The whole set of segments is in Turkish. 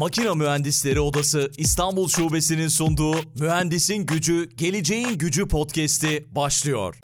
Makina Mühendisleri Odası İstanbul Şubesi'nin sunduğu Mühendisin Gücü, Geleceğin Gücü podcast'i başlıyor.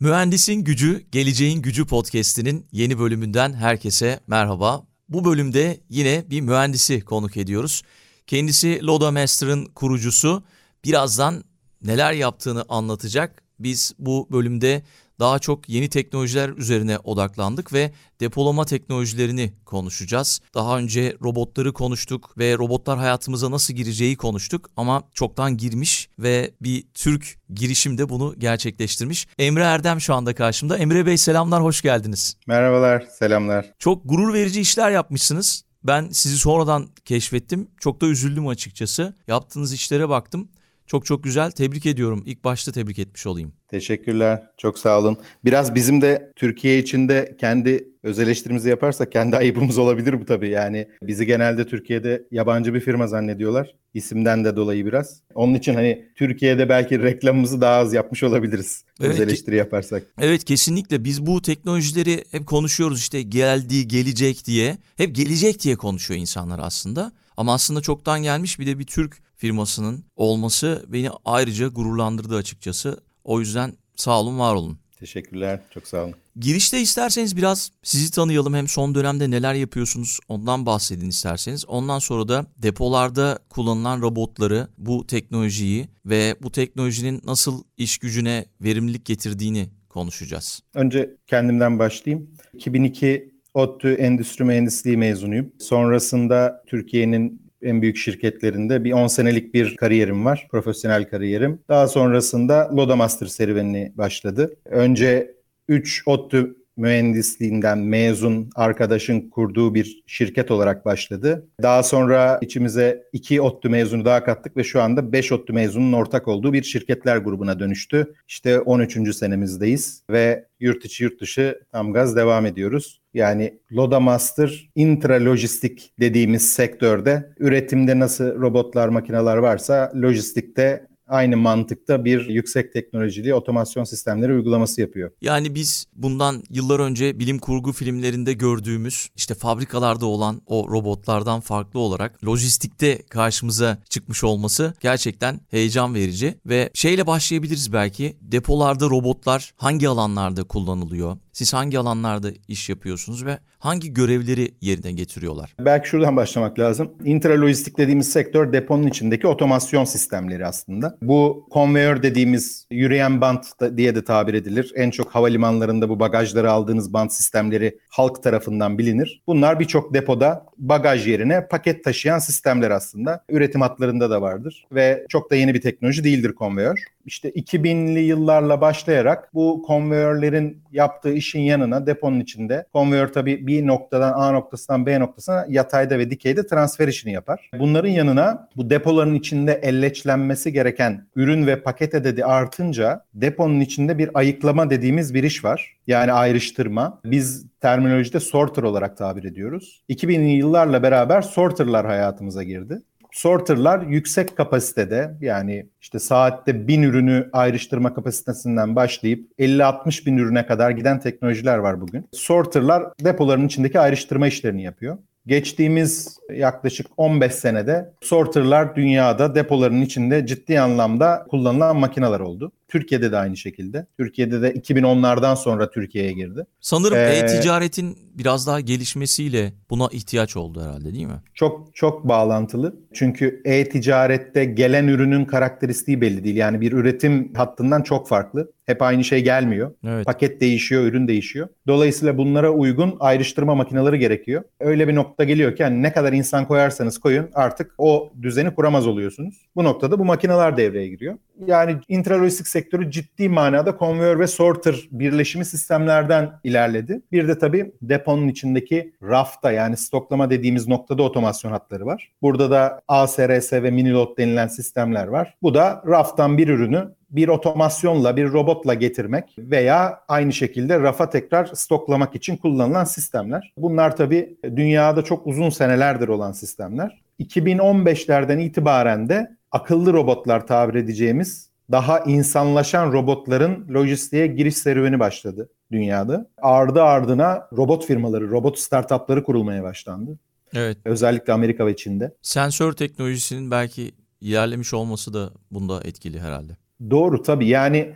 Mühendisin Gücü, Geleceğin Gücü podcast'inin yeni bölümünden herkese merhaba. Bu bölümde yine bir mühendisi konuk ediyoruz. Kendisi Loda Master'ın kurucusu. Birazdan neler yaptığını anlatacak. Biz bu bölümde daha çok yeni teknolojiler üzerine odaklandık ve depolama teknolojilerini konuşacağız. Daha önce robotları konuştuk ve robotlar hayatımıza nasıl gireceği konuştuk ama çoktan girmiş ve bir Türk girişimde bunu gerçekleştirmiş. Emre Erdem şu anda karşımda. Emre Bey selamlar, hoş geldiniz. Merhabalar, selamlar. Çok gurur verici işler yapmışsınız. Ben sizi sonradan keşfettim. Çok da üzüldüm açıkçası. Yaptığınız işlere baktım. Çok çok güzel. Tebrik ediyorum. İlk başta tebrik etmiş olayım. Teşekkürler. Çok sağ olun. Biraz bizim de Türkiye içinde kendi öz eleştirimizi yaparsak kendi ayıbımız olabilir bu tabii. Yani bizi genelde Türkiye'de yabancı bir firma zannediyorlar. İsimden de dolayı biraz. Onun için hani Türkiye'de belki reklamımızı daha az yapmış olabiliriz. Evet, öz eleştiri yaparsak. Evet kesinlikle biz bu teknolojileri hep konuşuyoruz işte geldi, gelecek diye. Hep gelecek diye konuşuyor insanlar aslında. Ama aslında çoktan gelmiş bir de bir Türk firmasının olması beni ayrıca gururlandırdı açıkçası. O yüzden sağ olun, var olun. Teşekkürler, çok sağ olun. Girişte isterseniz biraz sizi tanıyalım. Hem son dönemde neler yapıyorsunuz ondan bahsedin isterseniz. Ondan sonra da depolarda kullanılan robotları, bu teknolojiyi ve bu teknolojinin nasıl iş gücüne verimlilik getirdiğini konuşacağız. Önce kendimden başlayayım. 2002 ODTÜ Endüstri Mühendisliği mezunuyum. Sonrasında Türkiye'nin en büyük şirketlerinde bir 10 senelik bir kariyerim var. Profesyonel kariyerim. Daha sonrasında Loda Master serüveni başladı. Önce 3 ODTÜ mühendisliğinden mezun arkadaşın kurduğu bir şirket olarak başladı. Daha sonra içimize iki ODTÜ mezunu daha kattık ve şu anda beş ODTÜ mezunun ortak olduğu bir şirketler grubuna dönüştü. İşte 13. senemizdeyiz ve yurt içi yurt dışı tam gaz devam ediyoruz. Yani Loda Master intralojistik dediğimiz sektörde üretimde nasıl robotlar, makineler varsa lojistikte aynı mantıkta bir yüksek teknolojili otomasyon sistemleri uygulaması yapıyor. Yani biz bundan yıllar önce bilim kurgu filmlerinde gördüğümüz işte fabrikalarda olan o robotlardan farklı olarak lojistikte karşımıza çıkmış olması gerçekten heyecan verici ve şeyle başlayabiliriz belki depolarda robotlar hangi alanlarda kullanılıyor? Siz hangi alanlarda iş yapıyorsunuz ve hangi görevleri yerine getiriyorlar? Belki şuradan başlamak lazım. Intralojistik dediğimiz sektör deponun içindeki otomasyon sistemleri aslında. Bu konveyör dediğimiz yürüyen bant diye de tabir edilir. En çok havalimanlarında bu bagajları aldığınız bant sistemleri halk tarafından bilinir. Bunlar birçok depoda bagaj yerine paket taşıyan sistemler aslında. Üretim hatlarında da vardır ve çok da yeni bir teknoloji değildir konveyör işte 2000'li yıllarla başlayarak bu konveyörlerin yaptığı işin yanına deponun içinde konveyör tabii bir noktadan A noktasından B noktasına yatayda ve dikeyde transfer işini yapar. Bunların yanına bu depoların içinde elleçlenmesi gereken ürün ve paket ededi artınca deponun içinde bir ayıklama dediğimiz bir iş var. Yani ayrıştırma. Biz terminolojide sorter olarak tabir ediyoruz. 2000'li yıllarla beraber sorterlar hayatımıza girdi sorterlar yüksek kapasitede yani işte saatte bin ürünü ayrıştırma kapasitesinden başlayıp 50-60 bin ürüne kadar giden teknolojiler var bugün. Sorterlar depoların içindeki ayrıştırma işlerini yapıyor. Geçtiğimiz yaklaşık 15 senede sorterlar dünyada depoların içinde ciddi anlamda kullanılan makineler oldu. Türkiye'de de aynı şekilde. Türkiye'de de 2010'lardan sonra Türkiye'ye girdi. Sanırım ee, e-ticaretin biraz daha gelişmesiyle buna ihtiyaç oldu herhalde değil mi? Çok çok bağlantılı. Çünkü e-ticarette gelen ürünün karakteristiği belli değil. Yani bir üretim hattından çok farklı. Hep aynı şey gelmiyor. Evet. Paket değişiyor, ürün değişiyor. Dolayısıyla bunlara uygun ayrıştırma makineleri gerekiyor. Öyle bir nokta geliyor ki yani ne kadar insan koyarsanız koyun artık o düzeni kuramaz oluyorsunuz. Bu noktada bu makineler devreye giriyor. Yani intralojistik sektörü ciddi manada konveyör ve sorter birleşimi sistemlerden ilerledi. Bir de tabii deponun içindeki rafta yani stoklama dediğimiz noktada otomasyon hatları var. Burada da ASRS ve Minilot denilen sistemler var. Bu da raftan bir ürünü bir otomasyonla, bir robotla getirmek veya aynı şekilde rafa tekrar stoklamak için kullanılan sistemler. Bunlar tabii dünyada çok uzun senelerdir olan sistemler. 2015'lerden itibaren de akıllı robotlar tabir edeceğimiz daha insanlaşan robotların lojistiğe giriş serüveni başladı. dünyada. Ardı ardına robot firmaları, robot startupları kurulmaya başlandı. Evet. Özellikle Amerika ve Çin'de. Sensör teknolojisinin belki ilerlemiş olması da bunda etkili herhalde. Doğru tabii. Yani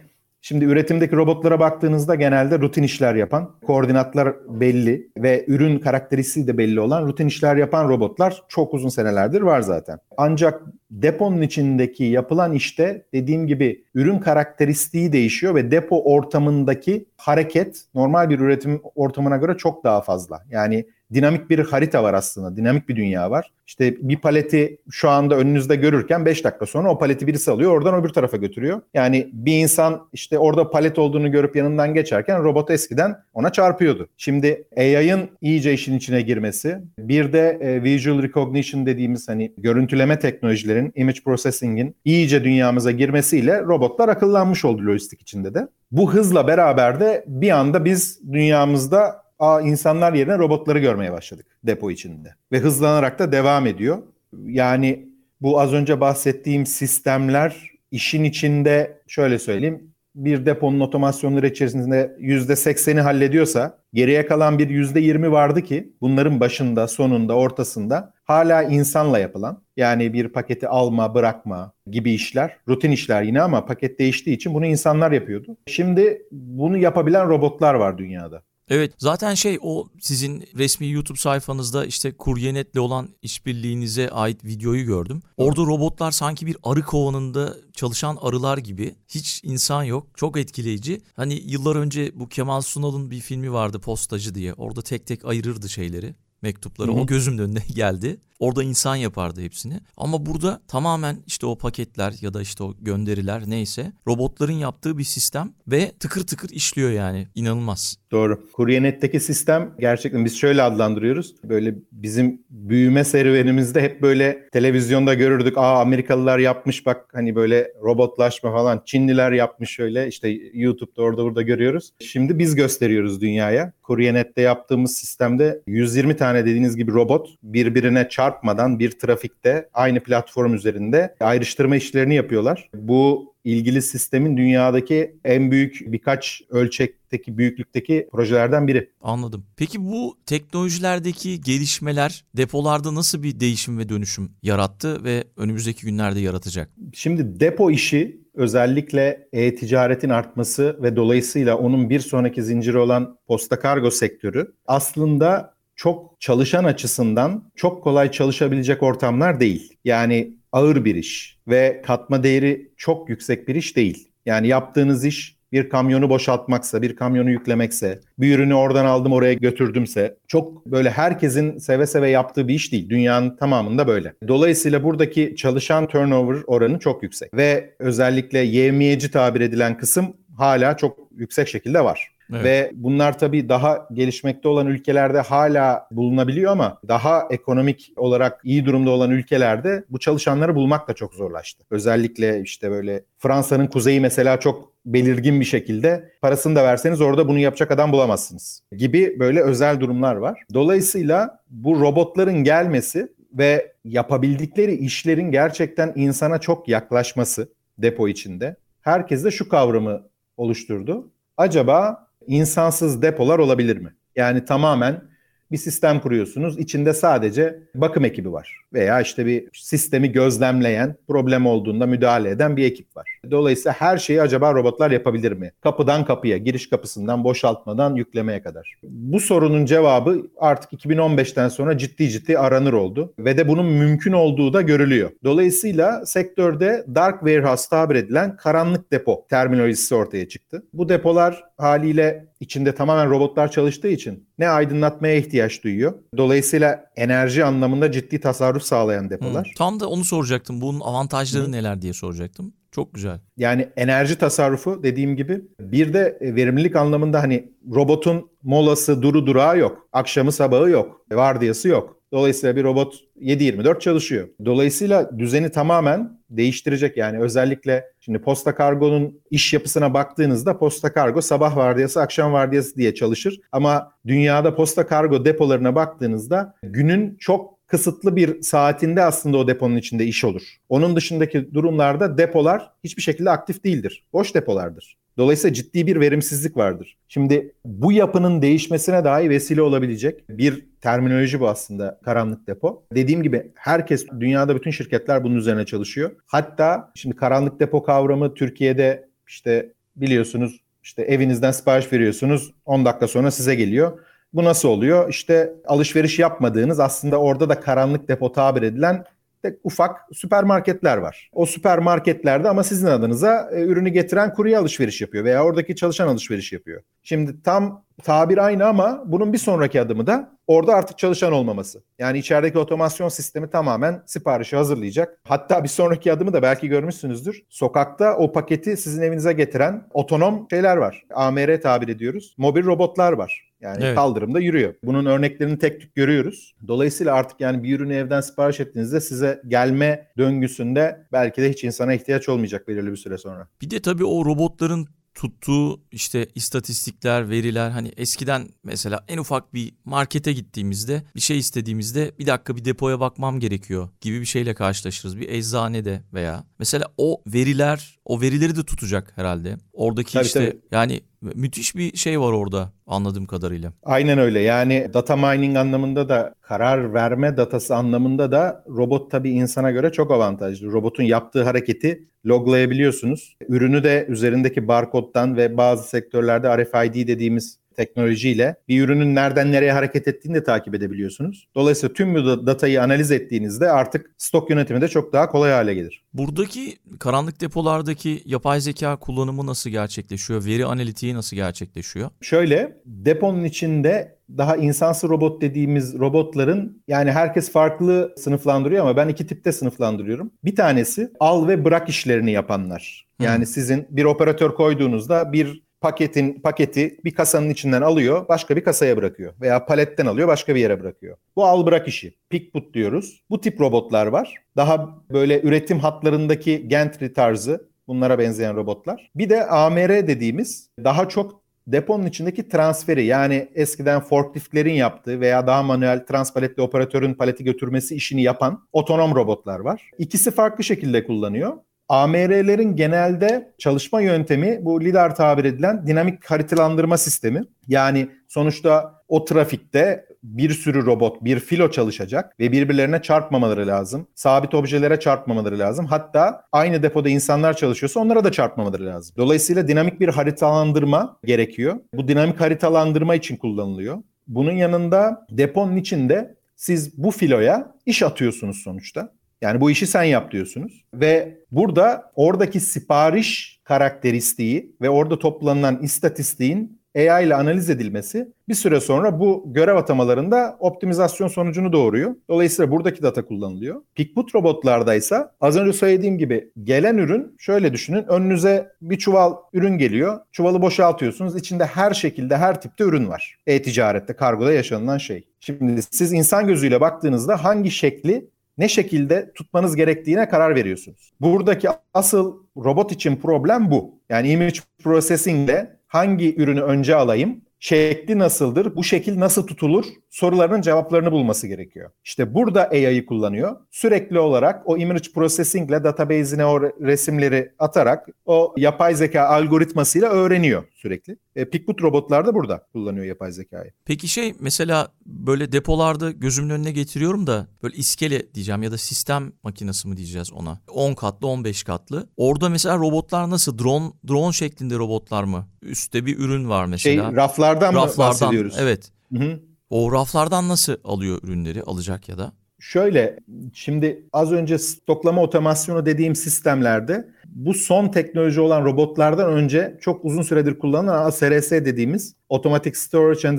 Şimdi üretimdeki robotlara baktığınızda genelde rutin işler yapan, koordinatlar belli ve ürün karakteristiği de belli olan rutin işler yapan robotlar çok uzun senelerdir var zaten. Ancak deponun içindeki yapılan işte dediğim gibi ürün karakteristiği değişiyor ve depo ortamındaki hareket normal bir üretim ortamına göre çok daha fazla. Yani dinamik bir harita var aslında. Dinamik bir dünya var. İşte bir paleti şu anda önünüzde görürken 5 dakika sonra o paleti birisi alıyor oradan öbür tarafa götürüyor. Yani bir insan işte orada palet olduğunu görüp yanından geçerken robot eskiden ona çarpıyordu. Şimdi AI'ın iyice işin içine girmesi, bir de e, visual recognition dediğimiz hani görüntüleme teknolojilerin, image processing'in iyice dünyamıza girmesiyle robotlar akıllanmış oldu lojistik içinde de. Bu hızla beraber de bir anda biz dünyamızda Aa, insanlar yerine robotları görmeye başladık depo içinde. Ve hızlanarak da devam ediyor. Yani bu az önce bahsettiğim sistemler işin içinde şöyle söyleyeyim bir deponun otomasyonları içerisinde %80'i hallediyorsa geriye kalan bir %20 vardı ki bunların başında, sonunda, ortasında hala insanla yapılan yani bir paketi alma, bırakma gibi işler, rutin işler yine ama paket değiştiği için bunu insanlar yapıyordu. Şimdi bunu yapabilen robotlar var dünyada. Evet zaten şey o sizin resmi YouTube sayfanızda işte Kuryenet'le olan işbirliğinize ait videoyu gördüm. Orada robotlar sanki bir arı kovanında çalışan arılar gibi hiç insan yok. Çok etkileyici. Hani yıllar önce bu Kemal Sunal'ın bir filmi vardı Postacı diye. Orada tek tek ayırırdı şeyleri mektupları. Hı hı. O gözümün önüne geldi. Orada insan yapardı hepsini. Ama burada tamamen işte o paketler ya da işte o gönderiler neyse robotların yaptığı bir sistem ve tıkır tıkır işliyor yani. İnanılmaz. Doğru. Kuryenet'teki sistem gerçekten biz şöyle adlandırıyoruz. Böyle bizim büyüme serüvenimizde hep böyle televizyonda görürdük. Aa Amerikalılar yapmış bak hani böyle robotlaşma falan. Çinliler yapmış şöyle işte YouTube'da orada burada görüyoruz. Şimdi biz gösteriyoruz dünyaya. Kuryenet'te yaptığımız sistemde 120 tane dediğiniz gibi robot birbirine çarp çarpmadan bir trafikte aynı platform üzerinde ayrıştırma işlerini yapıyorlar. Bu ilgili sistemin dünyadaki en büyük birkaç ölçekteki büyüklükteki projelerden biri. Anladım. Peki bu teknolojilerdeki gelişmeler depolarda nasıl bir değişim ve dönüşüm yarattı ve önümüzdeki günlerde yaratacak? Şimdi depo işi özellikle e-ticaretin artması ve dolayısıyla onun bir sonraki zinciri olan posta kargo sektörü aslında çok çalışan açısından çok kolay çalışabilecek ortamlar değil. Yani ağır bir iş ve katma değeri çok yüksek bir iş değil. Yani yaptığınız iş bir kamyonu boşaltmaksa, bir kamyonu yüklemekse, bir ürünü oradan aldım oraya götürdümse çok böyle herkesin seve seve yaptığı bir iş değil. Dünyanın tamamında böyle. Dolayısıyla buradaki çalışan turnover oranı çok yüksek ve özellikle yevmiyeci tabir edilen kısım hala çok yüksek şekilde var. Evet. Ve bunlar tabii daha gelişmekte olan ülkelerde hala bulunabiliyor ama daha ekonomik olarak iyi durumda olan ülkelerde bu çalışanları bulmak da çok zorlaştı. Özellikle işte böyle Fransa'nın kuzeyi mesela çok belirgin bir şekilde parasını da verseniz orada bunu yapacak adam bulamazsınız gibi böyle özel durumlar var. Dolayısıyla bu robotların gelmesi ve yapabildikleri işlerin gerçekten insana çok yaklaşması depo içinde herkeste şu kavramı oluşturdu. Acaba insansız depolar olabilir mi? Yani tamamen bir sistem kuruyorsunuz. İçinde sadece bakım ekibi var veya işte bir sistemi gözlemleyen, problem olduğunda müdahale eden bir ekip var. Dolayısıyla her şeyi acaba robotlar yapabilir mi? Kapıdan kapıya, giriş kapısından boşaltmadan yüklemeye kadar. Bu sorunun cevabı artık 2015'ten sonra ciddi ciddi aranır oldu ve de bunun mümkün olduğu da görülüyor. Dolayısıyla sektörde dark warehouse tabir edilen karanlık depo terminolojisi ortaya çıktı. Bu depolar haliyle içinde tamamen robotlar çalıştığı için ne aydınlatmaya ihtiyaç duyuyor. Dolayısıyla enerji anlamında ciddi tasarruf sağlayan depolar. Hmm, tam da onu soracaktım. Bunun avantajları hmm. neler diye soracaktım. Çok güzel. Yani enerji tasarrufu dediğim gibi bir de verimlilik anlamında hani robotun molası duru durağı yok. Akşamı sabahı yok. Vardiyası yok. Dolayısıyla bir robot 7-24 çalışıyor. Dolayısıyla düzeni tamamen değiştirecek. Yani özellikle şimdi posta kargonun iş yapısına baktığınızda posta kargo sabah vardiyası, akşam vardiyası diye çalışır. Ama dünyada posta kargo depolarına baktığınızda günün çok kısıtlı bir saatinde aslında o deponun içinde iş olur. Onun dışındaki durumlarda depolar hiçbir şekilde aktif değildir. Boş depolardır. Dolayısıyla ciddi bir verimsizlik vardır. Şimdi bu yapının değişmesine dahi vesile olabilecek bir terminoloji bu aslında karanlık depo. Dediğim gibi herkes dünyada bütün şirketler bunun üzerine çalışıyor. Hatta şimdi karanlık depo kavramı Türkiye'de işte biliyorsunuz işte evinizden sipariş veriyorsunuz 10 dakika sonra size geliyor. Bu nasıl oluyor? İşte alışveriş yapmadığınız aslında orada da karanlık depo tabir edilen de ufak süpermarketler var. O süpermarketlerde ama sizin adınıza e, ürünü getiren kurye alışveriş yapıyor veya oradaki çalışan alışveriş yapıyor. Şimdi tam tabir aynı ama bunun bir sonraki adımı da orada artık çalışan olmaması. Yani içerideki otomasyon sistemi tamamen siparişi hazırlayacak. Hatta bir sonraki adımı da belki görmüşsünüzdür. Sokakta o paketi sizin evinize getiren otonom şeyler var. AMR tabir ediyoruz. Mobil robotlar var. Yani evet. kaldırımda yürüyor. Bunun örneklerini tek tük görüyoruz. Dolayısıyla artık yani bir ürünü evden sipariş ettiğinizde size gelme döngüsünde belki de hiç insana ihtiyaç olmayacak belirli bir süre sonra. Bir de tabii o robotların tuttuğu işte istatistikler, veriler hani eskiden mesela en ufak bir markete gittiğimizde bir şey istediğimizde bir dakika bir depoya bakmam gerekiyor gibi bir şeyle karşılaşırız. Bir eczanede veya mesela o veriler o verileri de tutacak herhalde. Oradaki tabii, işte tabii. yani müthiş bir şey var orada anladığım kadarıyla. Aynen öyle. Yani data mining anlamında da karar verme datası anlamında da robot tabii insana göre çok avantajlı. Robotun yaptığı hareketi loglayabiliyorsunuz. Ürünü de üzerindeki barkoddan ve bazı sektörlerde RFID dediğimiz teknolojiyle bir ürünün nereden nereye hareket ettiğini de takip edebiliyorsunuz. Dolayısıyla tüm bu datayı analiz ettiğinizde artık stok yönetimi de çok daha kolay hale gelir. Buradaki karanlık depolardaki yapay zeka kullanımı nasıl gerçekleşiyor? Veri analitiği nasıl gerçekleşiyor? Şöyle deponun içinde daha insansı robot dediğimiz robotların yani herkes farklı sınıflandırıyor ama ben iki tipte sınıflandırıyorum. Bir tanesi al ve bırak işlerini yapanlar. Yani hmm. sizin bir operatör koyduğunuzda bir paketin paketi bir kasanın içinden alıyor, başka bir kasaya bırakıyor veya paletten alıyor, başka bir yere bırakıyor. Bu al bırak işi. Pick put diyoruz. Bu tip robotlar var. Daha böyle üretim hatlarındaki gantry tarzı bunlara benzeyen robotlar. Bir de AMR dediğimiz daha çok deponun içindeki transferi yani eskiden forkliftlerin yaptığı veya daha manuel transpaletli operatörün paleti götürmesi işini yapan otonom robotlar var. İkisi farklı şekilde kullanıyor. AMR'lerin genelde çalışma yöntemi bu LIDAR tabir edilen dinamik haritalandırma sistemi. Yani sonuçta o trafikte bir sürü robot, bir filo çalışacak ve birbirlerine çarpmamaları lazım. Sabit objelere çarpmamaları lazım. Hatta aynı depoda insanlar çalışıyorsa onlara da çarpmamaları lazım. Dolayısıyla dinamik bir haritalandırma gerekiyor. Bu dinamik haritalandırma için kullanılıyor. Bunun yanında deponun içinde siz bu filoya iş atıyorsunuz sonuçta. Yani bu işi sen yap diyorsunuz. Ve burada oradaki sipariş karakteristiği ve orada toplanılan istatistiğin AI ile analiz edilmesi bir süre sonra bu görev atamalarında optimizasyon sonucunu doğuruyor. Dolayısıyla buradaki data kullanılıyor. Pickput robotlarda ise az önce söylediğim gibi gelen ürün şöyle düşünün. Önünüze bir çuval ürün geliyor. Çuvalı boşaltıyorsunuz. İçinde her şekilde her tipte ürün var. E-ticarette, kargoda yaşanılan şey. Şimdi siz insan gözüyle baktığınızda hangi şekli ne şekilde tutmanız gerektiğine karar veriyorsunuz. Buradaki asıl robot için problem bu. Yani image processing ile hangi ürünü önce alayım, şekli nasıldır, bu şekil nasıl tutulur sorularının cevaplarını bulması gerekiyor. İşte burada AI'yı kullanıyor. Sürekli olarak o image processing ile database'ine o resimleri atarak o yapay zeka algoritmasıyla öğreniyor sürekli. E, Pickput robotlar da burada kullanıyor yapay zekayı. Peki şey mesela böyle depolarda gözümün önüne getiriyorum da böyle iskele diyeceğim ya da sistem makinesi mi diyeceğiz ona. 10 katlı 15 katlı. Orada mesela robotlar nasıl? Drone drone şeklinde robotlar mı? Üstte bir ürün var mesela. Şey raflardan, raflardan mı bahsediyoruz? Evet. Hı hı. O raflardan nasıl alıyor ürünleri alacak ya da? Şöyle şimdi az önce stoklama otomasyonu dediğim sistemlerde bu son teknoloji olan robotlardan önce çok uzun süredir kullanılan ASRS dediğimiz Automatic Storage and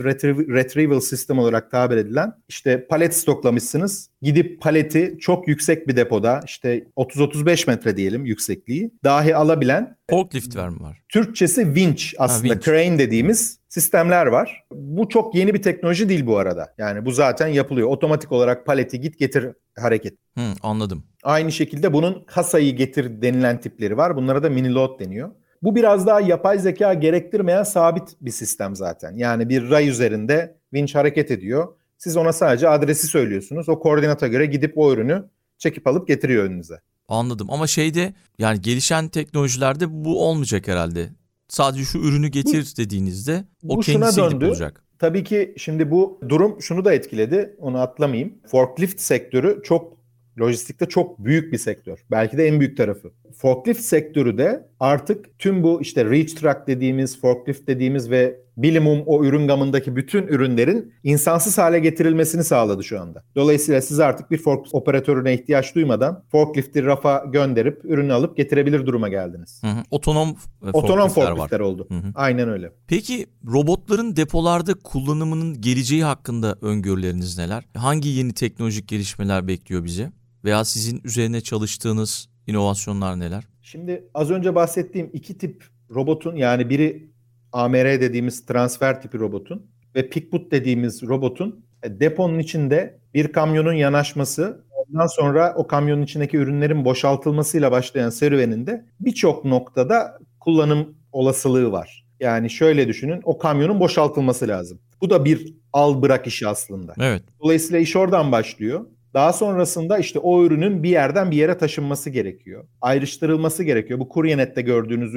Retrieval System olarak tabir edilen işte palet stoklamışsınız. Gidip paleti çok yüksek bir depoda işte 30-35 metre diyelim yüksekliği dahi alabilen Forklift var mı var? Türkçesi winch aslında ha, winch. crane dediğimiz sistemler var. Bu çok yeni bir teknoloji değil bu arada. Yani bu zaten yapılıyor. Otomatik olarak paleti git getir hareket. Hı, anladım. Aynı şekilde bunun kasayı getir denilen tipleri var. Bunlara da mini load deniyor. Bu biraz daha yapay zeka gerektirmeyen sabit bir sistem zaten. Yani bir ray üzerinde winch hareket ediyor. Siz ona sadece adresi söylüyorsunuz. O koordinata göre gidip o ürünü çekip alıp getiriyor önünüze. Anladım ama şeyde yani gelişen teknolojilerde bu olmayacak herhalde. Sadece şu ürünü getir dediğinizde o bu kendisi gidip bulacak. Tabii ki şimdi bu durum şunu da etkiledi. Onu atlamayayım. Forklift sektörü çok lojistikte çok büyük bir sektör. Belki de en büyük tarafı. Forklift sektörü de artık tüm bu işte reach truck dediğimiz, forklift dediğimiz ve bilimum o ürün gamındaki bütün ürünlerin insansız hale getirilmesini sağladı şu anda. Dolayısıyla siz artık bir forklift operatörüne ihtiyaç duymadan forklifti rafa gönderip ürünü alıp getirebilir duruma geldiniz. Hı hı. Otonom e, Otonom forkliftler forkliftler var. oldu. Hı hı. Aynen öyle. Peki robotların depolarda kullanımının geleceği hakkında öngörüleriniz neler? Hangi yeni teknolojik gelişmeler bekliyor bizi? Veya sizin üzerine çalıştığınız inovasyonlar neler? Şimdi az önce bahsettiğim iki tip robotun yani biri AMR dediğimiz transfer tipi robotun ve pickboot dediğimiz robotun e, deponun içinde bir kamyonun yanaşması ondan sonra o kamyonun içindeki ürünlerin boşaltılmasıyla başlayan serüveninde birçok noktada kullanım olasılığı var. Yani şöyle düşünün o kamyonun boşaltılması lazım. Bu da bir al bırak işi aslında. Evet. Dolayısıyla iş oradan başlıyor. Daha sonrasında işte o ürünün bir yerden bir yere taşınması gerekiyor. Ayrıştırılması gerekiyor. Bu Kuryenet'te gördüğünüz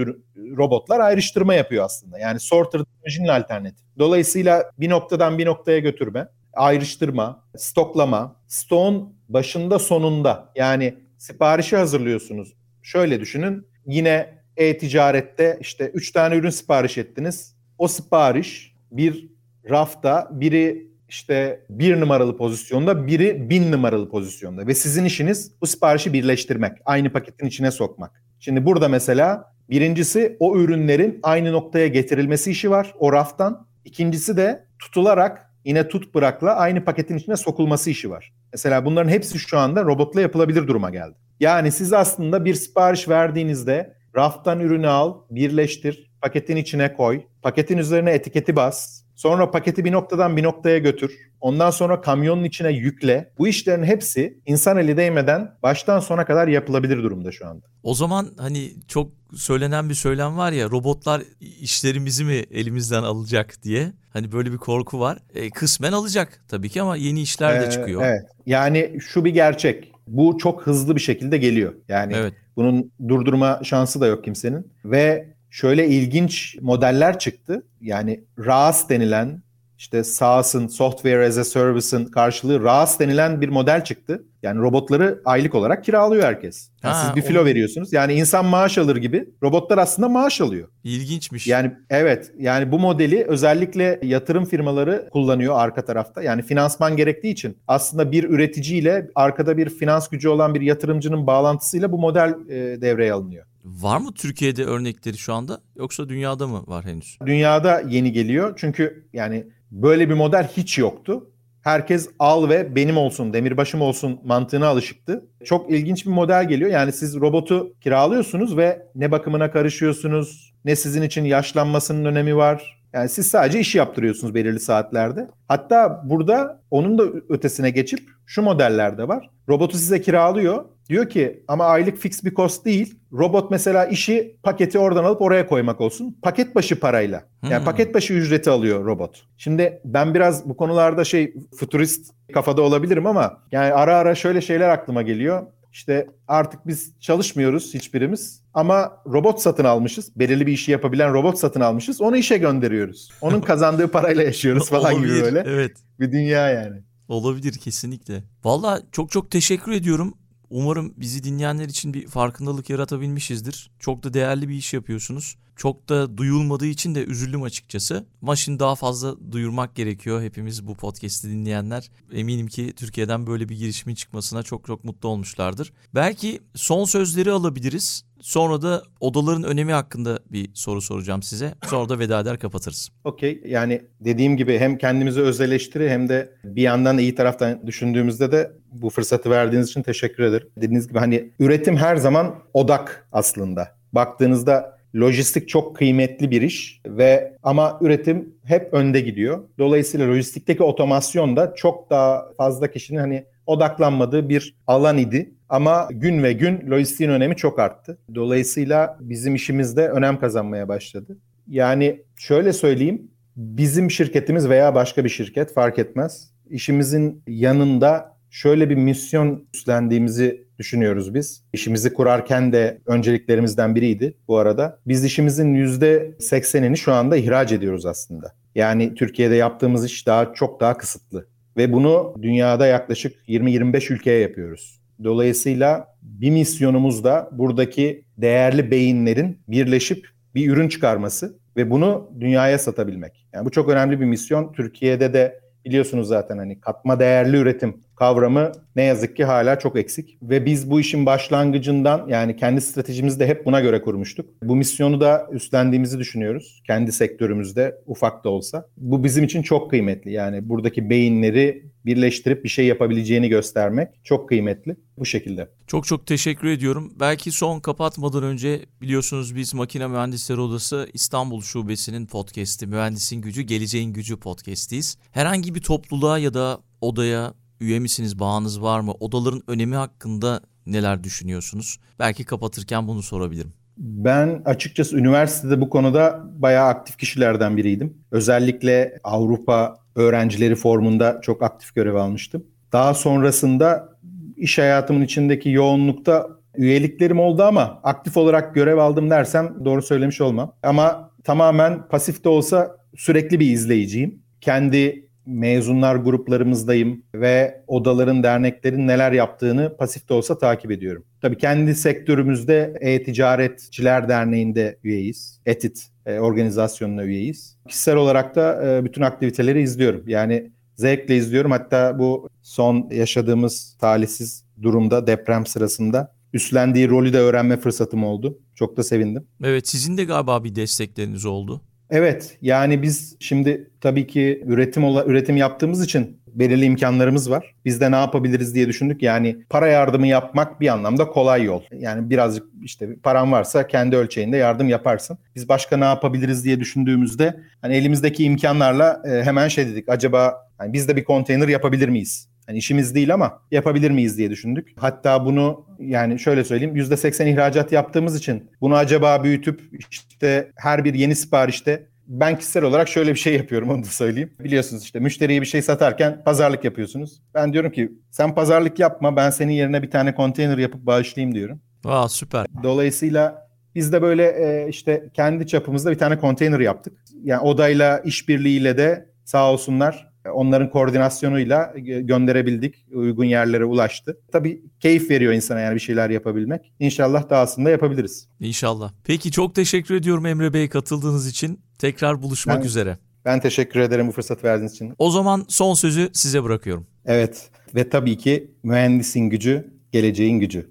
robotlar ayrıştırma yapıyor aslında. Yani sorter teknolojinin alternatif. Dolayısıyla bir noktadan bir noktaya götürme, ayrıştırma, stoklama, stoğun başında sonunda yani siparişi hazırlıyorsunuz. Şöyle düşünün yine e-ticarette işte 3 tane ürün sipariş ettiniz. O sipariş bir rafta biri işte bir numaralı pozisyonda, biri bin numaralı pozisyonda ve sizin işiniz bu siparişi birleştirmek, aynı paketin içine sokmak. Şimdi burada mesela birincisi o ürünlerin aynı noktaya getirilmesi işi var o raftan. İkincisi de tutularak yine tut bırakla aynı paketin içine sokulması işi var. Mesela bunların hepsi şu anda robotla yapılabilir duruma geldi. Yani siz aslında bir sipariş verdiğinizde raftan ürünü al, birleştir, paketin içine koy, paketin üzerine etiketi bas, Sonra paketi bir noktadan bir noktaya götür. Ondan sonra kamyonun içine yükle. Bu işlerin hepsi insan eli değmeden baştan sona kadar yapılabilir durumda şu anda. O zaman hani çok söylenen bir söylem var ya robotlar işlerimizi mi elimizden alacak diye. Hani böyle bir korku var. E, kısmen alacak tabii ki ama yeni işler de Ee, çıkıyor. Evet. Yani şu bir gerçek. Bu çok hızlı bir şekilde geliyor. Yani Evet. bunun durdurma şansı da yok kimsenin. Ve şöyle ilginç modeller çıktı. Yani RAS denilen işte SaaS'ın, Software as a Service'ın karşılığı RAS denilen bir model çıktı. Yani robotları aylık olarak kiralıyor herkes. Yani Ha, siz bir filo onu- veriyorsunuz. Yani insan maaş alır gibi robotlar aslında maaş alıyor. İlginçmiş. Yani evet yani bu modeli özellikle yatırım firmaları kullanıyor arka tarafta. Yani finansman gerektiği için aslında bir üreticiyle arkada bir finans gücü olan bir yatırımcının bağlantısıyla bu model e, devreye alınıyor. Var mı Türkiye'de örnekleri şu anda yoksa dünyada mı var henüz? Dünyada yeni geliyor çünkü yani böyle bir model hiç yoktu. Herkes al ve benim olsun, demirbaşım olsun mantığına alışıktı. Çok ilginç bir model geliyor. Yani siz robotu kiralıyorsunuz ve ne bakımına karışıyorsunuz, ne sizin için yaşlanmasının önemi var. Yani siz sadece iş yaptırıyorsunuz belirli saatlerde. Hatta burada onun da ötesine geçip şu modeller de var. Robotu size kiralıyor. Diyor ki ama aylık fix bir cost değil. Robot mesela işi paketi oradan alıp oraya koymak olsun. Paket başı parayla. Yani Hmm. paket başı ücreti alıyor robot. Şimdi ben biraz bu konularda şey futurist kafada olabilirim ama yani ara ara şöyle şeyler aklıma geliyor. İşte artık biz çalışmıyoruz hiçbirimiz ama robot satın almışız. Belirli bir işi yapabilen robot satın almışız. Onu işe gönderiyoruz. Onun kazandığı parayla yaşıyoruz falan gibi Olabilir, böyle. Evet. Bir dünya yani. Olabilir kesinlikle. Valla çok çok teşekkür ediyorum. Umarım bizi dinleyenler için bir farkındalık yaratabilmişizdir. Çok da değerli bir iş yapıyorsunuz. Çok da duyulmadığı için de üzüldüm açıkçası. Ama daha fazla duyurmak gerekiyor. Hepimiz bu podcast'i dinleyenler eminim ki Türkiye'den böyle bir girişimin çıkmasına çok çok mutlu olmuşlardır. Belki son sözleri alabiliriz. Sonra da odaların önemi hakkında bir soru soracağım size. Sonra da veda eder kapatırız. Okey. Yani dediğim gibi hem kendimizi öz eleştiri hem de bir yandan iyi taraftan düşündüğümüzde de bu fırsatı verdiğiniz için teşekkür ederim. Dediğiniz gibi hani üretim her zaman odak aslında. Baktığınızda lojistik çok kıymetli bir iş ve ama üretim hep önde gidiyor. Dolayısıyla lojistikteki otomasyon da çok daha fazla kişinin hani odaklanmadığı bir alan idi. Ama gün ve gün lojistiğin önemi çok arttı. Dolayısıyla bizim işimizde önem kazanmaya başladı. Yani şöyle söyleyeyim, bizim şirketimiz veya başka bir şirket fark etmez. İşimizin yanında şöyle bir misyon üstlendiğimizi düşünüyoruz biz. İşimizi kurarken de önceliklerimizden biriydi bu arada. Biz işimizin %80'ini şu anda ihraç ediyoruz aslında. Yani Türkiye'de yaptığımız iş daha çok daha kısıtlı. Ve bunu dünyada yaklaşık 20-25 ülkeye yapıyoruz. Dolayısıyla bir misyonumuz da buradaki değerli beyinlerin birleşip bir ürün çıkarması ve bunu dünyaya satabilmek. Yani bu çok önemli bir misyon. Türkiye'de de biliyorsunuz zaten hani katma değerli üretim kavramı ne yazık ki hala çok eksik. Ve biz bu işin başlangıcından yani kendi stratejimizi de hep buna göre kurmuştuk. Bu misyonu da üstlendiğimizi düşünüyoruz. Kendi sektörümüzde ufak da olsa. Bu bizim için çok kıymetli. Yani buradaki beyinleri birleştirip bir şey yapabileceğini göstermek çok kıymetli bu şekilde. Çok çok teşekkür ediyorum. Belki son kapatmadan önce biliyorsunuz biz Makine Mühendisleri Odası İstanbul Şubesi'nin podcast'i Mühendisin Gücü Geleceğin Gücü podcast'iyiz. Herhangi bir topluluğa ya da odaya üye misiniz, bağınız var mı? Odaların önemi hakkında neler düşünüyorsunuz? Belki kapatırken bunu sorabilirim. Ben açıkçası üniversitede bu konuda bayağı aktif kişilerden biriydim. Özellikle Avrupa öğrencileri formunda çok aktif görev almıştım. Daha sonrasında iş hayatımın içindeki yoğunlukta üyeliklerim oldu ama aktif olarak görev aldım dersem doğru söylemiş olmam. Ama tamamen pasif de olsa sürekli bir izleyiciyim. Kendi mezunlar gruplarımızdayım ve odaların, derneklerin neler yaptığını pasif de olsa takip ediyorum. Tabii kendi sektörümüzde E-Ticaretçiler Derneği'nde üyeyiz. ETIT e, organizasyonuna üyeyiz. Kişisel olarak da e, bütün aktiviteleri izliyorum. Yani zevkle izliyorum. Hatta bu son yaşadığımız talihsiz durumda deprem sırasında üstlendiği rolü de öğrenme fırsatım oldu. Çok da sevindim. Evet sizin de galiba bir destekleriniz oldu. Evet yani biz şimdi tabii ki üretim üretim yaptığımız için belirli imkanlarımız var. Biz de ne yapabiliriz diye düşündük. Yani para yardımı yapmak bir anlamda kolay yol. Yani birazcık işte paran varsa kendi ölçeğinde yardım yaparsın. Biz başka ne yapabiliriz diye düşündüğümüzde hani elimizdeki imkanlarla e, hemen şey dedik. Acaba hani biz de bir konteyner yapabilir miyiz? Yani işimiz değil ama yapabilir miyiz diye düşündük. Hatta bunu yani şöyle söyleyeyim %80 ihracat yaptığımız için bunu acaba büyütüp işte her bir yeni siparişte ben kişisel olarak şöyle bir şey yapıyorum onu da söyleyeyim. Biliyorsunuz işte müşteriye bir şey satarken pazarlık yapıyorsunuz. Ben diyorum ki sen pazarlık yapma ben senin yerine bir tane konteyner yapıp bağışlayayım diyorum. Aa süper. Dolayısıyla biz de böyle e, işte kendi çapımızda bir tane konteyner yaptık. Yani odayla işbirliğiyle de sağ olsunlar onların koordinasyonuyla gönderebildik. Uygun yerlere ulaştı. Tabii keyif veriyor insana yani bir şeyler yapabilmek. İnşallah dahasında yapabiliriz. İnşallah. Peki çok teşekkür ediyorum Emre Bey katıldığınız için. Tekrar buluşmak ben, üzere. Ben teşekkür ederim bu fırsat verdiğiniz için. O zaman son sözü size bırakıyorum. Evet ve tabii ki mühendisin gücü, geleceğin gücü.